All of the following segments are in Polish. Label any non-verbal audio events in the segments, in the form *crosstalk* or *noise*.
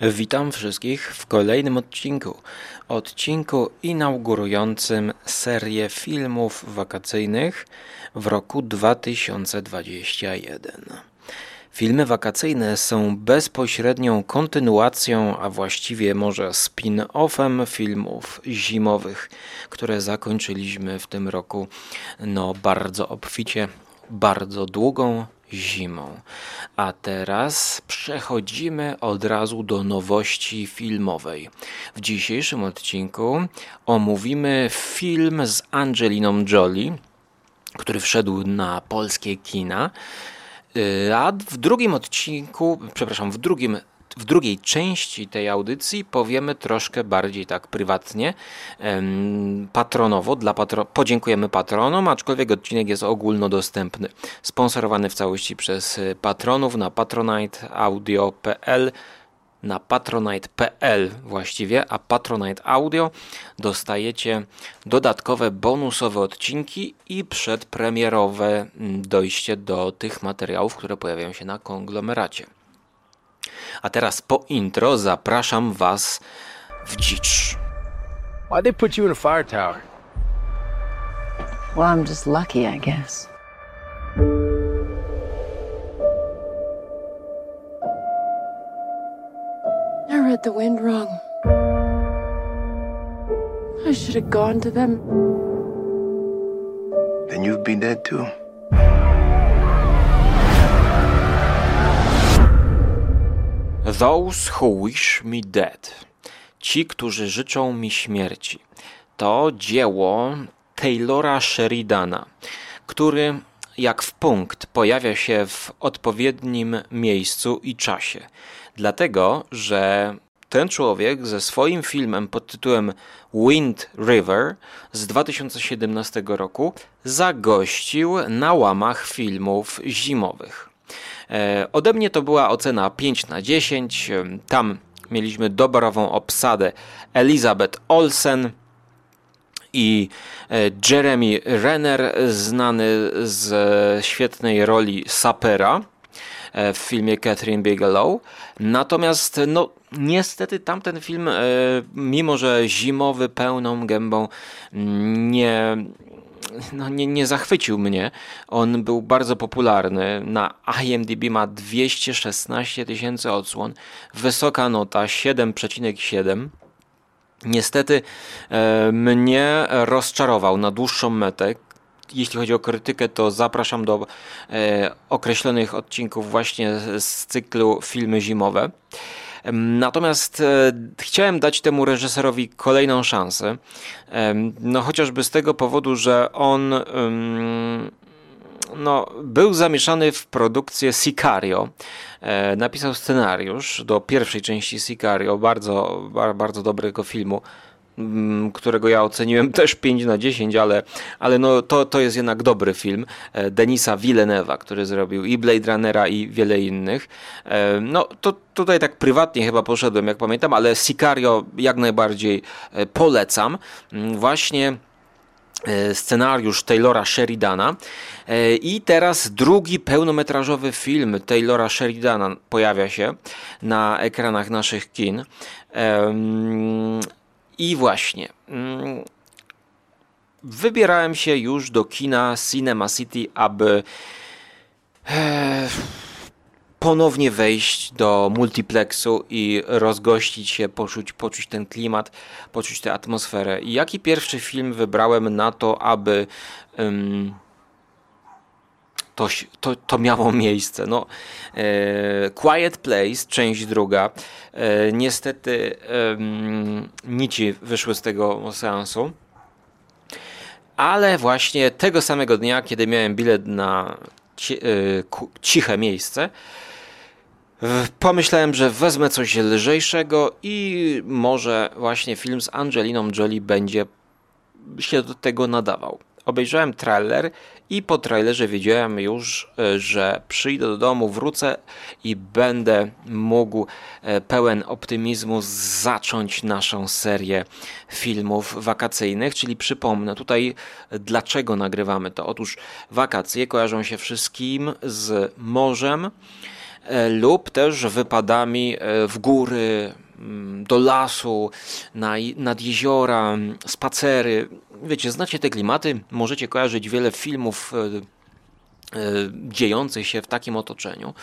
Witam wszystkich w kolejnym odcinku. Odcinku inaugurującym serię filmów wakacyjnych w roku 2021. Filmy wakacyjne są bezpośrednią kontynuacją, a właściwie może spin-offem filmów zimowych, które zakończyliśmy w tym roku no bardzo obficie, bardzo długą zimą. A teraz przechodzimy od razu do nowości filmowej. W dzisiejszym odcinku omówimy film z Angeliną Jolie, który wszedł na polskie kina. Y, a w drugim odcinku, przepraszam, w drugim w drugiej części tej audycji powiemy troszkę bardziej tak prywatnie, patronowo, dla patro podziękujemy patronom, aczkolwiek odcinek jest ogólnodostępny. Sponsorowany w całości przez y, patronów na patroniteaudio.pl na patronite.pl właściwie, a Patronite Audio dostajecie dodatkowe bonusowe odcinki i przedpremierowe mm, dojście do tych materiałów, które pojawiają się na konglomeracie. A teraz po intro zapraszam Was w dzicz. Why they put you in a fire tower? Well, I'm just lucky, I guess. I read the wind wrong. I should have gone to them. Then you'd be dead too. Those who wish me dead. Ci, którzy życzą mi śmierci. To dzieło Taylora Sheridana, który jak w punkt pojawia się w odpowiednim miejscu i czasie. Dlatego, że ten człowiek ze swoim filmem pod tytułem Wind River z 2017 roku zagościł na łamach filmów zimowych. E, ode mnie to była ocena 5 na 10. E, tam mieliśmy doborową obsadę Elizabeth Olsen i e, Jeremy Renner, znany z świetnej roli sapera w filmie Catherine Bigelow. Natomiast no, niestety tamten film, mimo że zimowy, pełną gębą, nie, no, nie, nie zachwycił mnie. On był bardzo popularny. Na IMDb ma 216 tysięcy odsłon. Wysoka nota 7,7. Niestety e, mnie rozczarował na dłuższą metę. Jeśli chodzi o krytykę, to zapraszam do e, określonych odcinków właśnie z cyklu filmy zimowe. Natomiast e, chciałem dać temu reżyserowi kolejną szansę. No chociażby z tego powodu, że on no, był zamieszany w produkcję Sicario. E, napisał scenariusz do pierwszej części Sicario, bardzo, bardzo dobrego filmu. Mm, którego ja oceniłem też 5 na 10, ale, ale no to, to jest jednak dobry film e, Denisa Villeneuve'a, który zrobił i Blade Runnera i wiele innych. E, no to tutaj tak prywatnie chyba poszedłem, jak pamiętam, ale Sicario jak najbardziej e, polecam. Mm, właśnie scenariusz Taylora Sheridana. I teraz drugi pełnometrażowy film Taylora Sheridana pojawia się na ekranach naszych kin. I właśnie. Mm, wybierałem się już do kina Cinema City, aby e, ponownie wejść do multiplexu i rozgościć się, poczuć, poczuć ten klimat, poczuć tę atmosferę. I jaki pierwszy film wybrałem na to, aby to, to, to miało miejsce. No, e, Quiet Place, część druga. E, niestety e, nici wyszły z tego seansu. Ale właśnie tego samego dnia, kiedy miałem bilet na ci, e, ciche miejsce, pomyślałem, że wezmę coś lżejszego i może właśnie film z Angeliną Jolie będzie się do tego nadawał. Obejrzałem trailer i po trailerze wiedziałem już, e, że przyjdę do domu, wrócę i będę mógł e, pełen optymizmu zacząć naszą serię filmów wakacyjnych. Czyli przypomnę tutaj, dlaczego nagrywamy to. Otóż wakacje kojarzą się wszystkim z morzem e, lub też wypadami w góry, do lasu, na, nad jeziora, spacery. Wiecie, znacie te klimaty, możecie kojarzyć wiele filmów E, dziejących się w takim otoczeniu,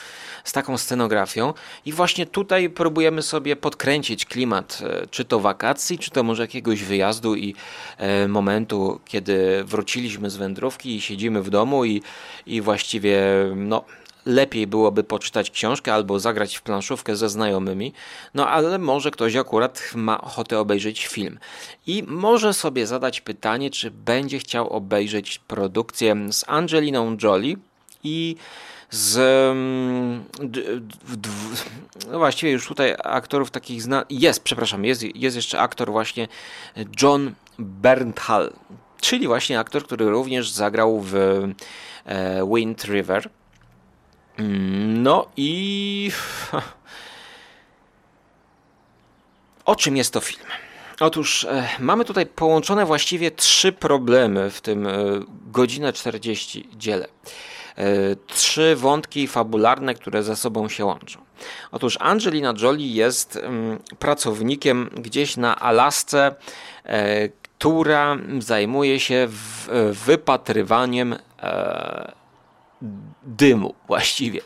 z taką scenografią. I właśnie tutaj próbujemy sobie podkręcić klimat, e, czy to wakacji, czy to może jakiegoś wyjazdu i e, momentu, kiedy wróciliśmy z wędrówki i siedzimy w domu i, i właściwie no, lepiej byłoby poczytać książkę albo zagrać w planszówkę ze znajomymi, no ale może ktoś akurat ma ochotę obejrzeć film i może sobie zadać pytanie, czy będzie chciał obejrzeć produkcję z Angeliną Jolie i z mm, no właściwie już tutaj aktorów takich zna jest, przepraszam, jest, jest jeszcze aktor właśnie John Bernthal, czyli właśnie aktor, który również zagrał w e, Wind River. No i. *laughs* O czym jest to film? Otóż e, mamy tutaj połączone właściwie trzy problemy w tym e, godzinę 40 dziele. Trzy wątki fabularne, które ze sobą się łączą. Otóż Angelina Jolie jest mm, pracownikiem gdzieś na Alasce, e, która zajmuje się wypatrywaniem dymu właściwie.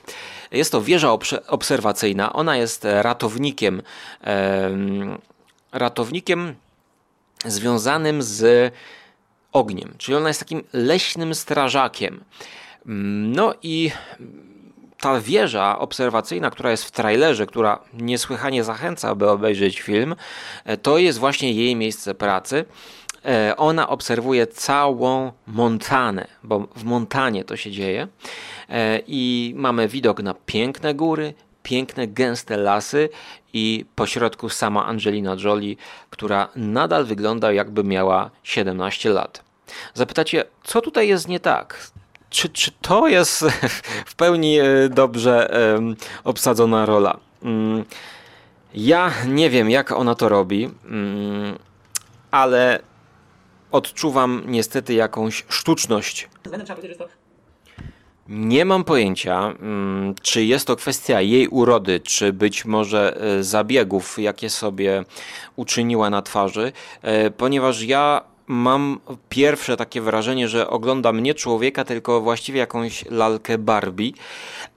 Jest to wieża obserwacyjna, ona jest ratownikiem, ratownikiem związanym z ogniem, czyli ona jest takim leśnym strażakiem. No i ta wieża obserwacyjna, która jest w trailerze, która niesłychanie zachęca, aby obejrzeć film, to jest właśnie jej miejsce pracy. E, ona obserwuje całą Montanę, bo w Montanie to się dzieje e, i mamy widok na piękne góry, piękne, gęste lasy i pośrodku sama Angelina Jolie, która nadal wygląda jakby miała 17 lat. Zapytacie, co tutaj jest nie tak? Czy, czy to jest *laughs* w pełni e, dobrze obsadzona rola? Mm, ja nie wiem, jak ona to robi, mm, ale odczuwam niestety jakąś sztuczność. Nie mam pojęcia, mm, czy jest to kwestia jej urody, czy być może e, zabiegów, jakie sobie uczyniła na twarzy, e, ponieważ ja mam pierwsze takie wrażenie, że oglądam nie człowieka, tylko właściwie jakąś lalkę Barbie.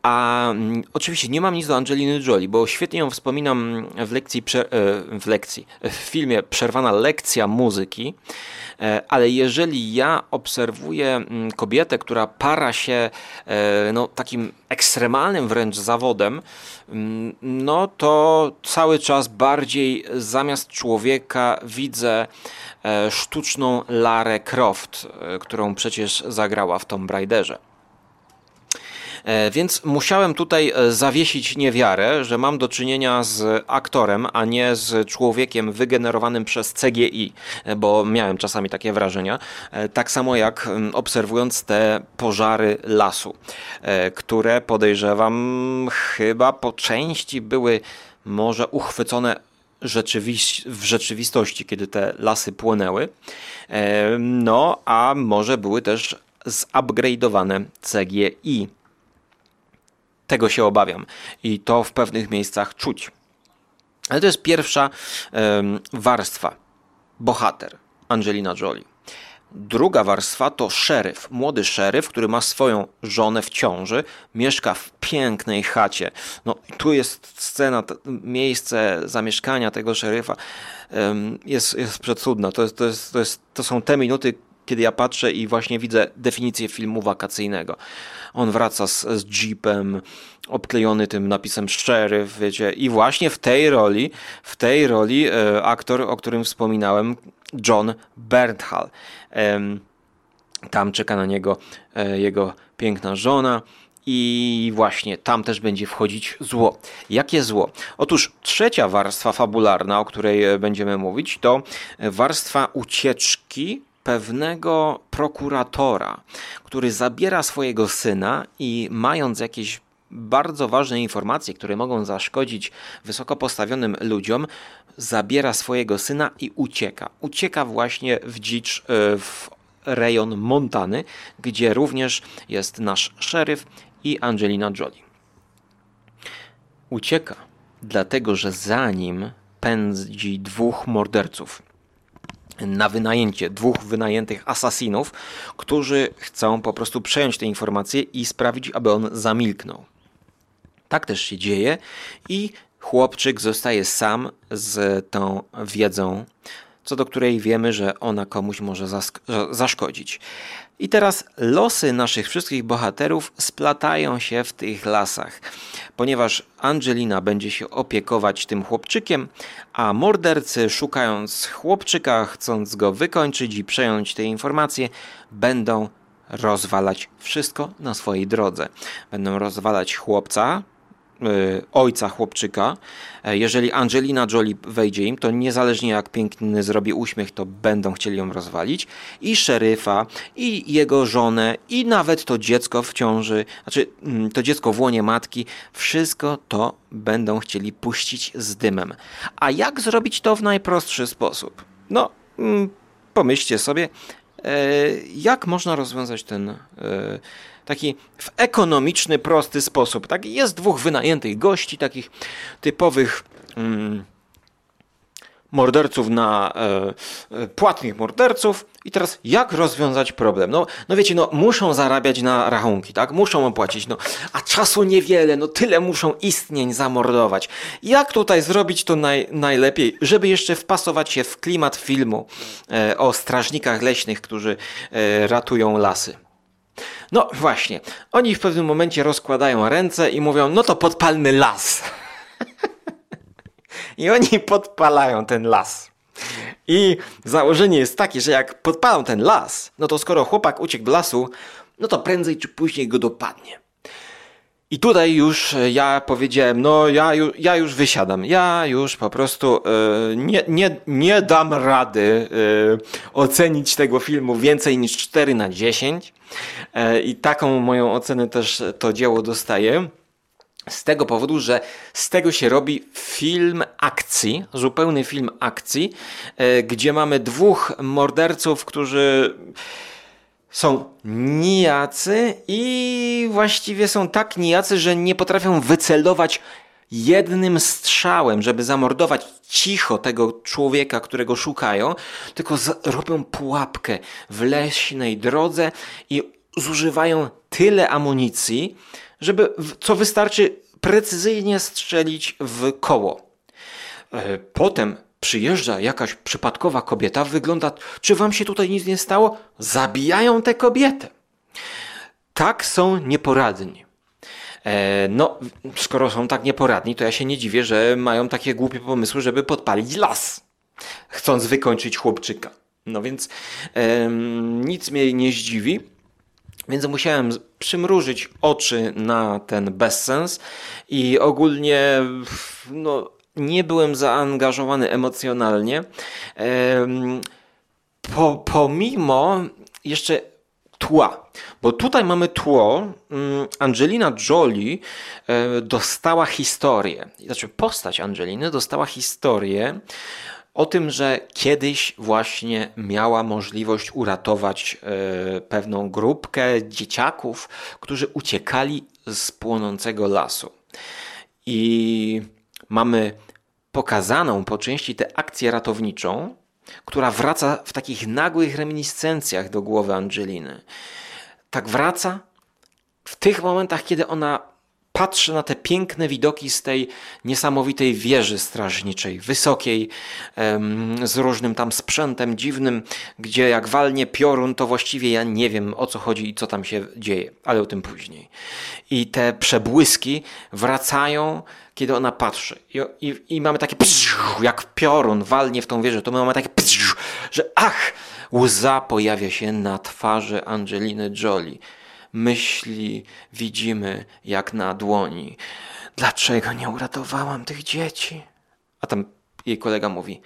A mm, oczywiście nie mam nic do Angeliny Jolie, bo świetnie ją wspominam w lekcji, e, w lekcji, w filmie Przerwana lekcja muzyki. E, ale jeżeli ja obserwuję mm, kobietę, która para się e, no, takim ekstremalnym wręcz zawodem, mm, no to cały czas bardziej zamiast człowieka widzę e, sztuczną Larę Croft, którą przecież zagrała w Tomb Raiderze. E, więc musiałem tutaj e, zawiesić niewiarę, że mam do czynienia z aktorem, a nie z człowiekiem wygenerowanym przez CGI, e, bo miałem czasami takie wrażenia. Tak samo jak obserwując te pożary lasu, które podejrzewam chyba po części były może uchwycone w rzeczywistości, kiedy te lasy płonęły. No, a może były też zupgrade'owane CGI. Tego się obawiam i to w pewnych miejscach czuć. Ale to jest pierwsza um, warstwa. Bohater Angelina Jolie. Druga warstwa to szeryf, młody szeryf, który ma swoją żonę w ciąży, mieszka w pięknej chacie. No, tu jest scena, miejsce zamieszkania tego szeryfa jest, jest przecudna. To, jest, to, jest, to, jest, to są te minuty, kiedy ja patrzę i właśnie widzę definicję filmu wakacyjnego. On wraca z, z jeepem, obklejony tym napisem sheriff, wiecie, i właśnie w tej roli, w tej roli e, aktor, o którym wspominałem, John Bernthal. E, tam czeka na niego e, jego piękna żona. I właśnie tam też będzie wchodzić zło. Jakie zło? Otóż trzecia warstwa fabularna, o której e, będziemy mówić, to warstwa ucieczki pewnego prokuratora, który zabiera swojego syna i mając jakieś bardzo ważne informacje, które mogą zaszkodzić wysoko postawionym ludziom, zabiera swojego syna i ucieka. Ucieka właśnie w dzicz, e, w rejon Montany, gdzie również jest nasz szeryf i Angelina Jolie. ucieka, dlatego że za nim pędzi dwóch morderców na wynajęcie dwóch wynajętych asasinów, którzy chcą po prostu przejąć te informacje i sprawić, aby on zamilknął. Tak też się dzieje i chłopczyk zostaje sam z tą wiedzą, co do której wiemy, że ona komuś może zaszkodzić. I teraz losy naszych wszystkich bohaterów splatają się w tych lasach, ponieważ Angelina będzie się opiekować tym chłopczykiem, a mordercy, szukając chłopczyka, chcąc go wykończyć i przejąć te informacje, będą rozwalać wszystko na swojej drodze. Będą rozwalać chłopca, ojca chłopczyka. E, jeżeli Angelina Jolie wejdzie im, to niezależnie jak piękny zrobi uśmiech, to będą chcieli ją rozwalić. I szeryfa, i jego żonę, i nawet to dziecko w ciąży, znaczy mm, to dziecko w łonie matki, wszystko to będą chcieli puścić z dymem. A jak zrobić to w najprostszy sposób? No, mm, pomyślcie sobie, e, jak można rozwiązać ten e, taki w ekonomiczny, prosty sposób. Tak? Jest dwóch wynajętych gości, takich typowych mm, morderców na e, e, płatnych morderców. I teraz jak rozwiązać problem? No, no wiecie, no muszą zarabiać na rachunki, tak? Muszą opłacić, no a czasu niewiele, no tyle muszą istnień zamordować. Jak tutaj zrobić to naj, najlepiej, żeby jeszcze wpasować się w klimat filmu e, o strażnikach leśnych, którzy e, ratują lasy? No właśnie, oni w pewnym momencie rozkładają ręce i mówią, no to podpalmy las. *laughs* I oni podpalają ten las. I założenie jest takie, że jak podpalą ten las, no to skoro chłopak uciekł do lasu, no to prędzej czy później go dopadnie. I tutaj już e, ja powiedziałem, no ja, ja już wysiadam, ja już po prostu y, nie, nie, nie dam rady y, ocenić tego filmu więcej niż 4 na 10 y, i taką moją ocenę też to dzieło dostaje. Z tego powodu, że z tego się robi film akcji, zupełny film akcji, gdzie mamy dwóch morderców, którzy są nijacy i właściwie są tak nijacy, że nie potrafią wycelować jednym strzałem, żeby zamordować cicho tego człowieka, którego szukają, tylko robią pułapkę w leśnej drodze i zużywają tyle amunicji, żeby co wystarczy precyzyjnie strzelić w koło. E, potem Przyjeżdża jakaś przypadkowa kobieta, wygląda, czy wam się tutaj nic nie stało? Zabijają tę kobietę. Tak są nieporadni. E, no, skoro są tak nieporadni, to ja się nie dziwię, że mają takie głupie pomysły, żeby podpalić las, chcąc wykończyć chłopczyka. No więc e, nic mnie nie zdziwi. Więc musiałem przymrużyć oczy na ten bezsens i ogólnie no, nie byłem zaangażowany emocjonalnie. Po, pomimo jeszcze tła, bo tutaj mamy tło. Mm, Angelina Jolie e, dostała historię, znaczy postać Angeliny dostała historię o tym, że kiedyś właśnie miała możliwość uratować e, pewną grupkę dzieciaków, którzy uciekali z płonącego lasu. I mamy pokazaną po części tę akcję ratowniczą, która wraca w takich nagłych reminiscencjach do głowy Angeliny. Tak wraca w tych momentach, kiedy ona patrzy na te piękne widoki z tej niesamowitej wieży strażniczej, wysokiej, z różnym tam sprzętem dziwnym, gdzie jak walnie piorun, to właściwie ja nie wiem o co chodzi i co tam się dzieje, ale o tym później. I te przebłyski wracają, kiedy ona patrzy. I, i, i mamy takie jak piorun walnie w tą wieżę, to my mamy takie że ach, łza pojawia się na twarzy Angeliny Jolie myśli widzimy jak na dłoni. Dlaczego nie uratowałam tych dzieci? A tam jej kolega mówi: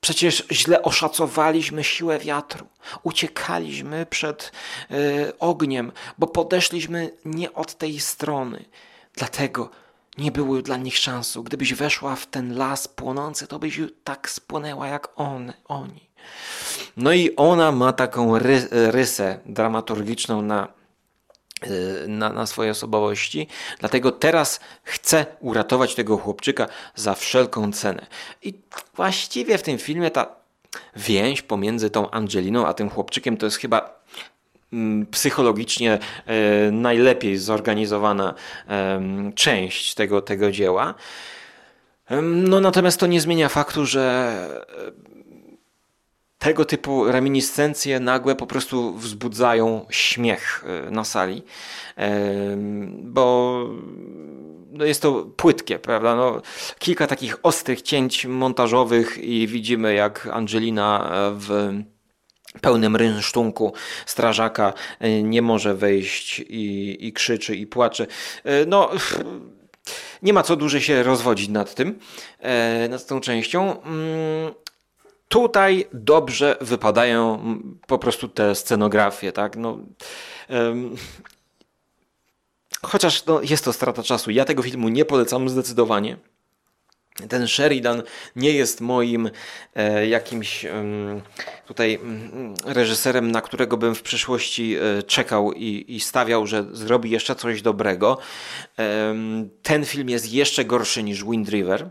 Przecież źle oszacowaliśmy siłę wiatru. Uciekaliśmy przed y, ogniem, bo podeszliśmy nie od tej strony. Dlatego nie było dla nich szansu. Gdybyś weszła w ten las płonący, to byś tak spłonęła jak on, oni. No i ona ma taką ry rysę dramaturgiczną na na, na swojej osobowości. Dlatego teraz chcę uratować tego chłopczyka za wszelką cenę. I właściwie w tym filmie ta więź pomiędzy tą Angeliną a tym chłopczykiem to jest chyba mm, psychologicznie e, najlepiej zorganizowana e, część tego, tego dzieła. No natomiast to nie zmienia faktu, że tego typu reminiscencje nagłe po prostu wzbudzają śmiech e, na sali, bo no jest to płytkie, prawda? No, kilka takich ostrych cięć montażowych i widzimy jak Angelina e, w pełnym rynsztunku strażaka e, nie może wejść i, i krzyczy i płacze. No nie ma co dłużej się rozwodzić nad tym, nad tą częścią. Tutaj dobrze wypadają po prostu te scenografie, tak? No, um, chociaż no, jest to strata czasu. Ja tego filmu nie polecam zdecydowanie. Ten Sheridan nie jest moim e, jakimś tutaj mm, reżyserem, na którego bym w przyszłości e, czekał i, i, stawiał, że zrobi jeszcze coś dobrego. ten film jest jeszcze gorszy niż Wind River.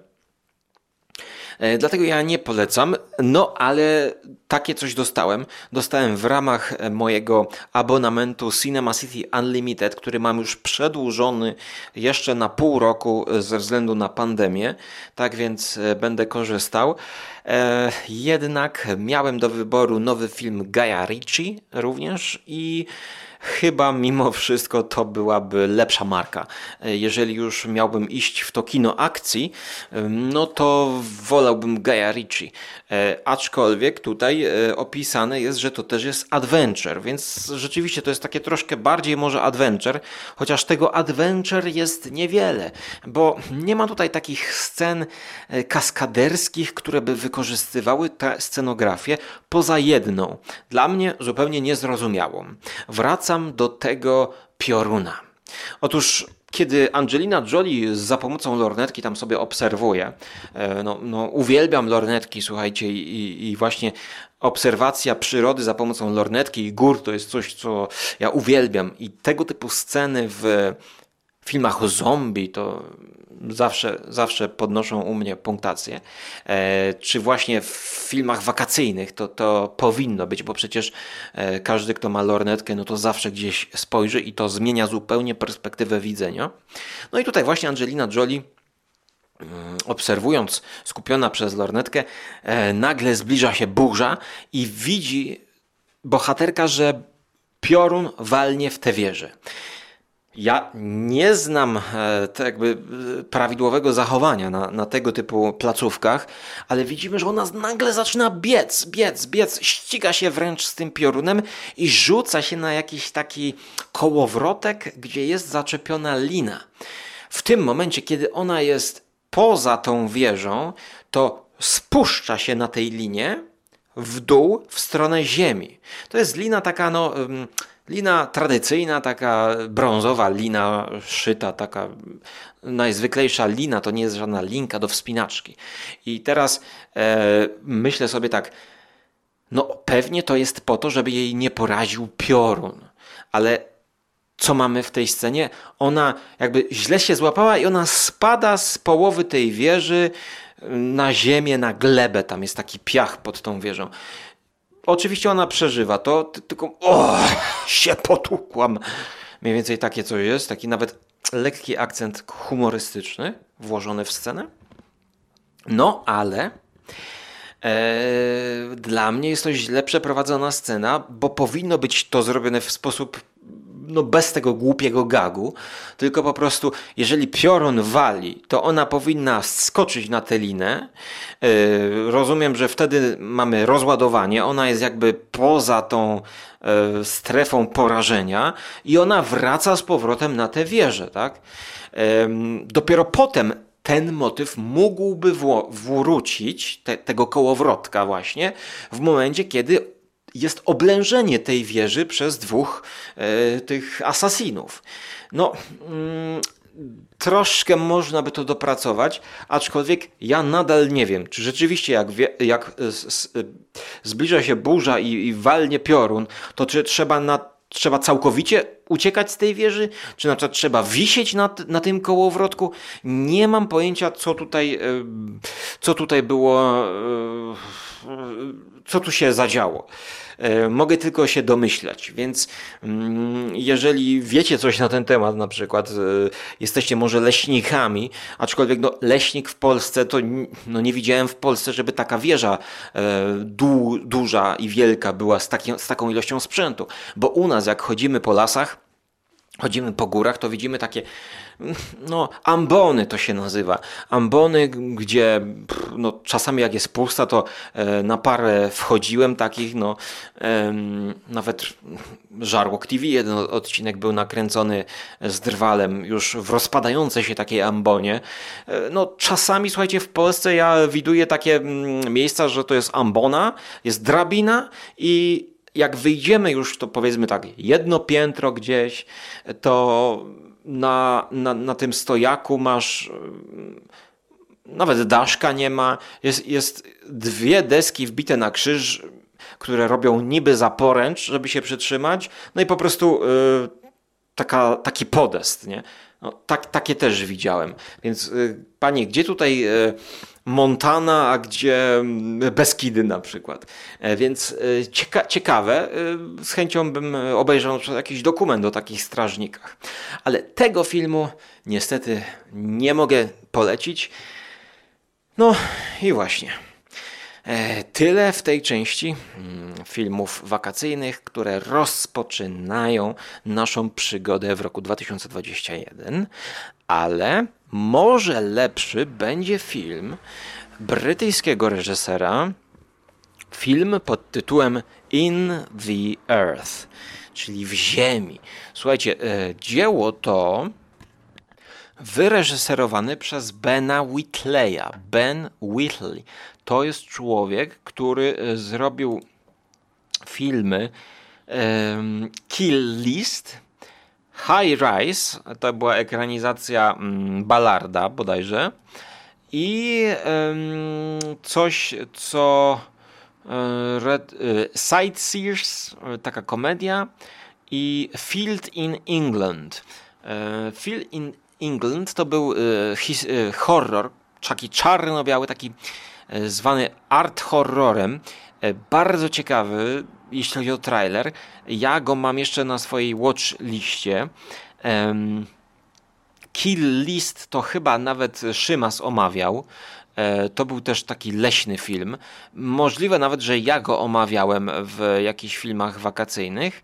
E, dlatego ja nie polecam, no ale takie coś dostałem. Dostałem w ramach e, mojego abonamentu Cinema City Unlimited, który mam już przedłużony jeszcze na pół roku e, ze względu na pandemię, tak więc będę korzystał. jednak miałem do wyboru nowy film Gaia Ricci również i chyba mimo wszystko to byłaby lepsza marka. E, jeżeli już miałbym iść w to kino akcji, no to wolałbym Gaia Ricci. E, aczkolwiek tutaj e, opisane jest, że to też jest adventure, więc rzeczywiście to jest takie troszkę bardziej może adventure, chociaż tego adventure jest niewiele, bo nie ma tutaj takich scen kaskaderskich, które by wykorzystywały tę scenografię poza jedną, dla mnie zupełnie niezrozumiałą. Wracam wracam do tego pioruna. Otóż kiedy Angelina Jolie za pomocą lornetki tam sobie obserwuje, e, no, no uwielbiam lornetki, słuchajcie, i, i, właśnie obserwacja przyrody za pomocą lornetki i gór to jest coś, co ja uwielbiam. I tego typu sceny w filmach o zombie to zawsze, zawsze podnoszą u mnie punktację. E, czy właśnie w filmach wakacyjnych to, to powinno być, bo przecież e, każdy, kto ma lornetkę, no to zawsze gdzieś spojrzy i to zmienia zupełnie perspektywę widzenia. No i tutaj właśnie Angelina Jolie mm, obserwując, skupiona przez lornetkę, e, nagle zbliża się burza i widzi bohaterka, że piorun walnie w tę wieżę. Ja nie znam e, jakby e, prawidłowego zachowania na, na tego typu placówkach, ale widzimy, że ona nagle zaczyna biec, biec, biec, ściga się wręcz z tym piorunem i rzuca się na jakiś taki kołowrotek, gdzie jest zaczepiona lina. W tym momencie, kiedy ona jest poza tą wieżą, to spuszcza się na tej linie w dół w stronę ziemi. To jest lina taka, no Lina tradycyjna, taka brązowa lina szyta, taka najzwyklejsza lina, to nie jest żadna linka do wspinaczki. I teraz e, myślę sobie tak, no pewnie to jest po to, żeby jej nie poraził piorun, ale co mamy w tej scenie? Ona jakby źle się złapała i ona spada z połowy tej wieży na ziemię, na glebę, tam jest taki piach pod tą wieżą. Oczywiście ona przeżywa to, tylko o, się potłukłam. Mniej więcej takie coś jest, taki nawet lekki akcent humorystyczny włożony w scenę. No, ale e, dla mnie jest to źle przeprowadzona scena, bo powinno być to zrobione w sposób no bez tego głupiego gagu, tylko po prostu, jeżeli piorun wali, to ona powinna skoczyć na tę linę. Yy, rozumiem, że wtedy mamy rozładowanie, ona jest jakby poza tą yy, strefą porażenia i ona wraca z powrotem na tę wieżę, tak? Yy, dopiero potem ten motyw mógłby wrócić, te, tego kołowrotka właśnie, w momencie, kiedy jest oblężenie tej wieży przez dwóch e, tych asasinów. No, mm, troszkę można by to dopracować, aczkolwiek ja nadal nie wiem, czy rzeczywiście jak, wie, jak e, zbliża się burza i, i walnie piorun, to czy trzeba na trzeba całkowicie uciekać z tej wieży? Czy na przykład trzeba wisieć na, na tym kołowrotku? Nie mam pojęcia, co tutaj, e, co tutaj było, e, co tu się zadziało. E, mogę tylko się domyślać, więc mm, jeżeli wiecie coś na ten temat, na przykład jesteście może leśnikami, aczkolwiek no, leśnik w Polsce, to no, nie widziałem w Polsce, żeby taka wieża du, duża i wielka była z, taki, z taką ilością sprzętu, bo u nas jak chodzimy po lasach, chodzimy po górach, to widzimy takie, no, ambony to się nazywa. Ambony, gdzie no, czasami jak jest pusta, to e, na parę wchodziłem takich, no, nawet Żarłok TV, jeden odcinek był nakręcony z drwalem już w rozpadającej się takiej ambonie. E, no, czasami, słuchajcie, w Polsce ja widuję takie mm, miejsca, że to jest ambona, jest drabina i jak wyjdziemy już, to powiedzmy tak, jedno piętro gdzieś, to na, na, na tym stojaku masz nawet daszka nie ma, jest, jest dwie deski wbite na krzyż, które robią niby za poręcz, żeby się przytrzymać, no i po prostu y, taka, taki podest, nie? No, tak, takie też widziałem. Więc y, panie, gdzie tutaj y, Montana, a gdzie mm, Beskidy na przykład. E, więc e, cieka ciekawe, e, z chęcią bym obejrzał jakiś dokument o takich strażnikach. Ale tego filmu niestety nie mogę polecić. No i właśnie. Tyle w tej części mm, filmów wakacyjnych, które rozpoczynają naszą przygodę w roku 2021, ale może lepszy będzie film brytyjskiego reżysera, film pod tytułem In the Earth, czyli w ziemi. Słuchajcie, e, dzieło to wyreżyserowane przez Bena Whitleya. Ben Whitley to jest człowiek, który e, zrobił filmy um, Kill List, High Rise to była ekranizacja mm, Ballarda bodajże i coś, co e, Red, e, Sightseers, e, taka komedia i Field in England. Field in England to był his, horror, taki czarno-biały, taki zwany art horrorem. Bardzo ciekawy, jeśli chodzi o trailer. Ja go mam jeszcze na swojej watch liście. Kill List to chyba nawet Szymas omawiał. E, to był też taki leśny film. Możliwe nawet, że ja go omawiałem w jakichś filmach wakacyjnych.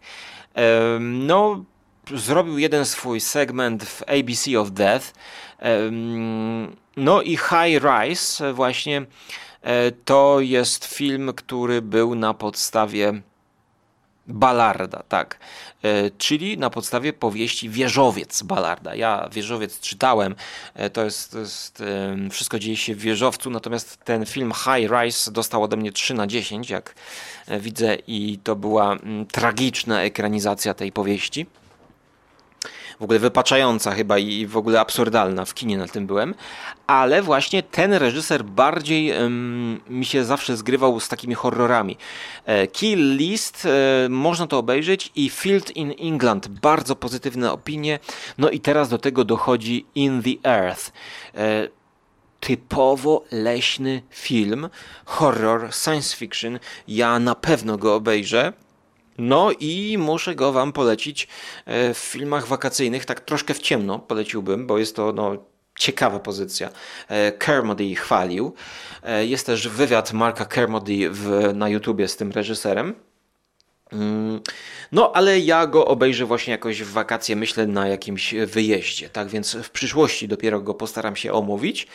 No, zrobił jeden swój segment w ABC of Death. No i High Rise właśnie e, to jest film, który był na podstawie Balarda, tak. E, czyli na podstawie powieści Wieżowiec Balarda. Ja Wieżowiec czytałem, e, to jest, to jest, wszystko dzieje się w Wieżowcu, natomiast ten film High Rise dostał ode mnie 3 na 10, jak e, widzę, i to była mm, tragiczna ekranizacja tej powieści w ogóle wypaczająca chyba i w ogóle absurdalna. W kinie na tym byłem. Ale właśnie ten reżyser bardziej mi się zawsze zgrywał z takimi horrorami. E, Kill List, e, można to obejrzeć i Field in England, bardzo pozytywne opinie. No i teraz do tego dochodzi In the Earth. E, typowo leśny film, horror, science fiction. Ja na pewno go obejrzę. No i muszę go wam polecić e, w filmach wakacyjnych, tak troszkę w ciemno poleciłbym, bo jest to no, ciekawa pozycja. E, Kermody chwalił. E, jest też wywiad Marka Kermody w, na YouTubie z tym reżyserem. Mm, no, ale ja go obejrzę właśnie jakoś w wakacje, myślę na jakimś wyjeździe, tak więc w przyszłości dopiero go postaram się omówić.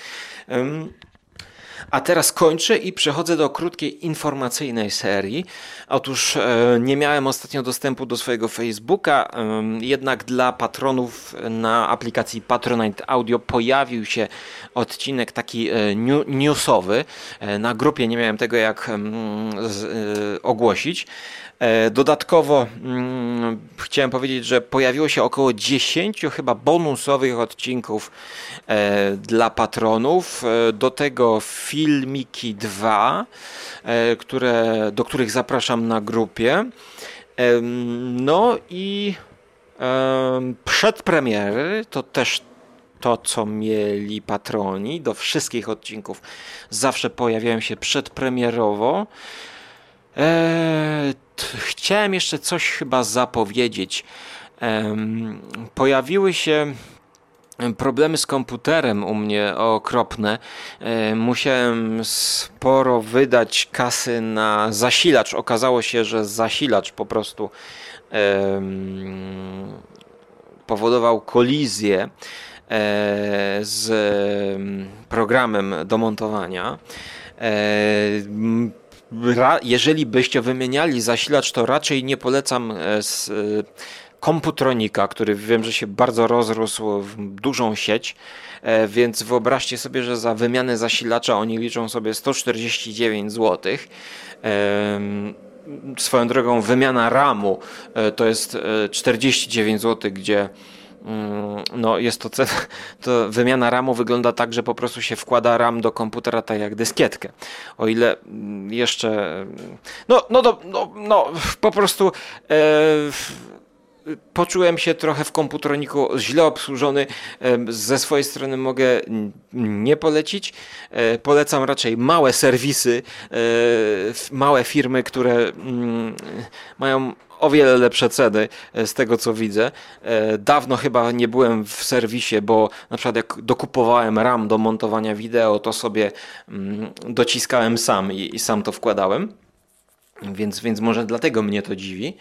A teraz kończę i przechodzę do krótkiej informacyjnej serii. Otóż e, nie miałem ostatnio dostępu do swojego Facebooka, jednak dla patronów na aplikacji Patronite Audio pojawił się odcinek taki e, newsowy. E, na grupie nie miałem tego jak ogłosić. E, dodatkowo mm, chciałem powiedzieć, że pojawiło się około 10 chyba bonusowych odcinków e, dla patronów. E, do tego filmiki 2, które, do których zapraszam na grupie. No i przed premiery to też to, co mieli patroni do wszystkich odcinków. Zawsze pojawiają się przedpremierowo. Eee, chciałem jeszcze coś chyba zapowiedzieć. pojawiły się problemy z komputerem u mnie okropne. E, musiałem sporo wydać kasy na zasilacz. Okazało się, że zasilacz po prostu powodował kolizję e, z programem do montowania. E, jeżeli byście wymieniali zasilacz, to raczej nie polecam z komputronika, który wiem, że się bardzo rozrósł w dużą sieć, e, więc wyobraźcie sobie, że za wymianę zasilacza oni liczą sobie 149 zł. Swoją drogą wymiana RAMu e, to jest 49 e, zł, gdzie no jest to, *laughs* to wymiana RAMu wygląda tak, że po prostu się wkłada RAM do komputera tak jak dyskietkę. O ile mm, jeszcze no, no, no, no po prostu e, poczułem się trochę w komputroniku źle obsłużony. Ze swojej strony mogę nie polecić. E, polecam raczej małe serwisy, e, małe firmy, które mm, mają o wiele lepsze ceny e, z tego co widzę. Dawno chyba nie byłem w serwisie, bo na przykład jak dokupowałem RAM do montowania wideo, to sobie mm, dociskałem sam i, i sam to wkładałem. Więc, więc może dlatego mnie to dziwi.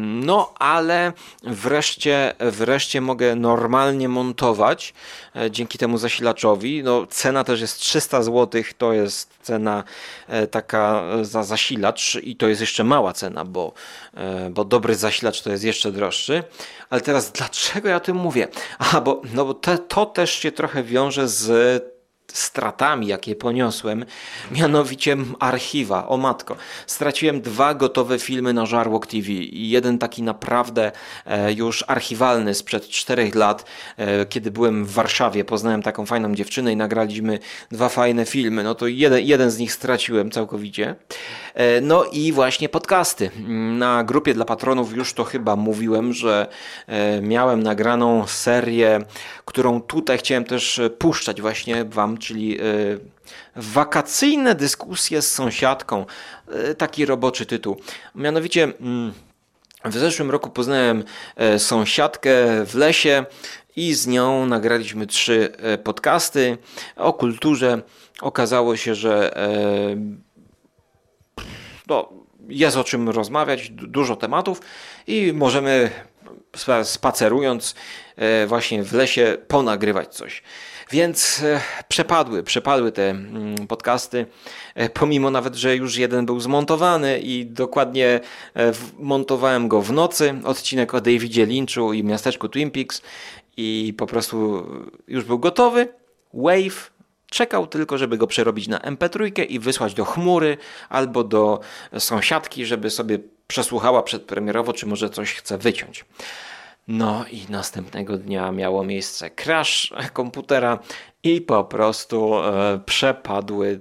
No, ale wreszcie, wreszcie mogę normalnie montować e, dzięki temu zasilaczowi. No, cena też jest 300 zł, to jest cena e, taka za zasilacz i to jest jeszcze mała cena, bo, e, bo dobry zasilacz to jest jeszcze droższy. Ale teraz dlaczego ja o tym mówię? Aha, bo, no bo te, to też się trochę wiąże z stratami, jakie poniosłem, mianowicie archiwa. O matko, straciłem dwa gotowe filmy na Żarłok TV i jeden taki naprawdę e, już archiwalny sprzed czterech lat, e, kiedy byłem w Warszawie, poznałem taką fajną dziewczynę i nagraliśmy dwa fajne filmy. No to jeden, jeden z nich straciłem całkowicie. E, no i właśnie podcasty. Na grupie dla patronów już to chyba mówiłem, że miałem nagraną serię, którą tutaj chciałem też puszczać właśnie wam czyli e, wakacyjne dyskusje z sąsiadką. E, taki roboczy tytuł. Mianowicie mm, w zeszłym roku poznałem e, sąsiadkę w lesie i z nią nagraliśmy trzy podcasty o kulturze. Okazało się, że no, jest o czym rozmawiać, dużo tematów i możemy spacerując właśnie w lesie ponagrywać coś. Więc e, przepadły, przepadły te mm, podcasty, e, pomimo nawet, że już jeden był zmontowany i dokładnie e, montowałem go w nocy, odcinek o Davidzie Lynchu i miasteczku Twin Peaks i po prostu już był gotowy. Wave czekał tylko, żeby go przerobić na MP3 i wysłać do chmury albo do sąsiadki, żeby sobie przesłuchała przedpremierowo, czy może coś chce wyciąć. No i następnego dnia miało miejsce crash komputera i po prostu e, przepadły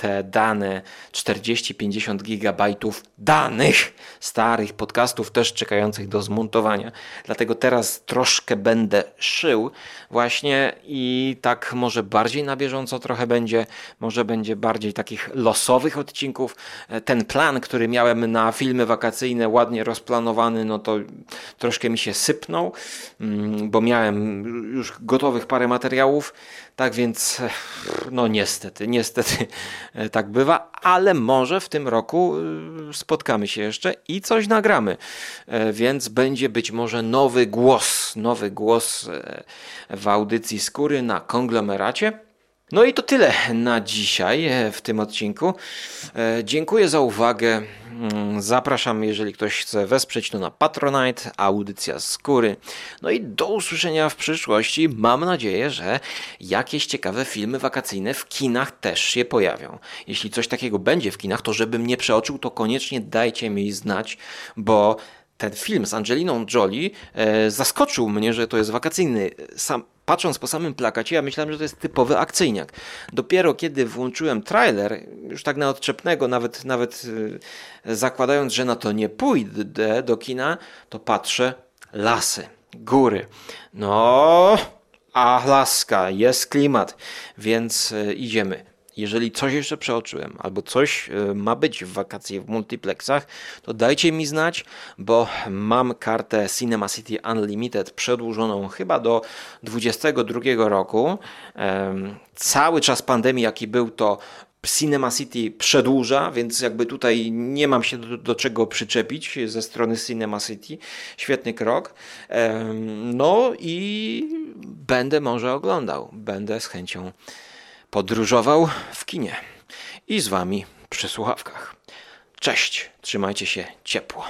te dane 40-50 gigabajtów danych starych podcastów też czekających do zmontowania. Dlatego teraz troszkę będę szył właśnie i tak może bardziej na bieżąco trochę będzie, może będzie bardziej takich losowych odcinków. Ten plan, który miałem na filmy wakacyjne ładnie rozplanowany, no to troszkę mi się sypnął, mm, bo miałem już gotowych parę materiałów, tak więc, no niestety, niestety e, *laughs* tak bywa, ale może w tym roku e, spotkamy się jeszcze i coś nagramy. E, więc będzie być może nowy głos, nowy głos w audycji skóry na konglomeracie. No i to tyle na dzisiaj w tym odcinku. Dziękuję za uwagę. Mm, zapraszam, jeżeli ktoś chce wesprzeć, to na Patronite, audycja skóry. No i do usłyszenia w przyszłości. Mam nadzieję, że jakieś ciekawe filmy wakacyjne w kinach też się pojawią. Jeśli coś takiego będzie w kinach, to żebym nie przeoczył, to koniecznie dajcie mi znać, bo ten film z Angeliną Jolie e, zaskoczył mnie, że to jest wakacyjny. Sam, patrząc po samym plakacie, ja myślałem, że to jest typowy akcyjniak. Dopiero kiedy włączyłem trailer, już tak na odczepnego, nawet, nawet y, zakładając, że na to nie pójdę do kina, to patrzę lasy, góry. No, Alaska, jest klimat, więc y, idziemy. Jeżeli coś jeszcze przeoczyłem, albo coś y, ma być w wakacje w multiplexach, to dajcie mi znać, bo mam kartę Cinema City Unlimited przedłużoną chyba do 2022 roku. Cały czas pandemii, jaki był, to Cinema City przedłuża, więc jakby tutaj nie mam się do, do czego przyczepić ze strony Cinema City. Świetny krok. No i będę może oglądał. Będę z chęcią podróżował w kinie i z wami przy słuchawkach. Cześć, trzymajcie się ciepło.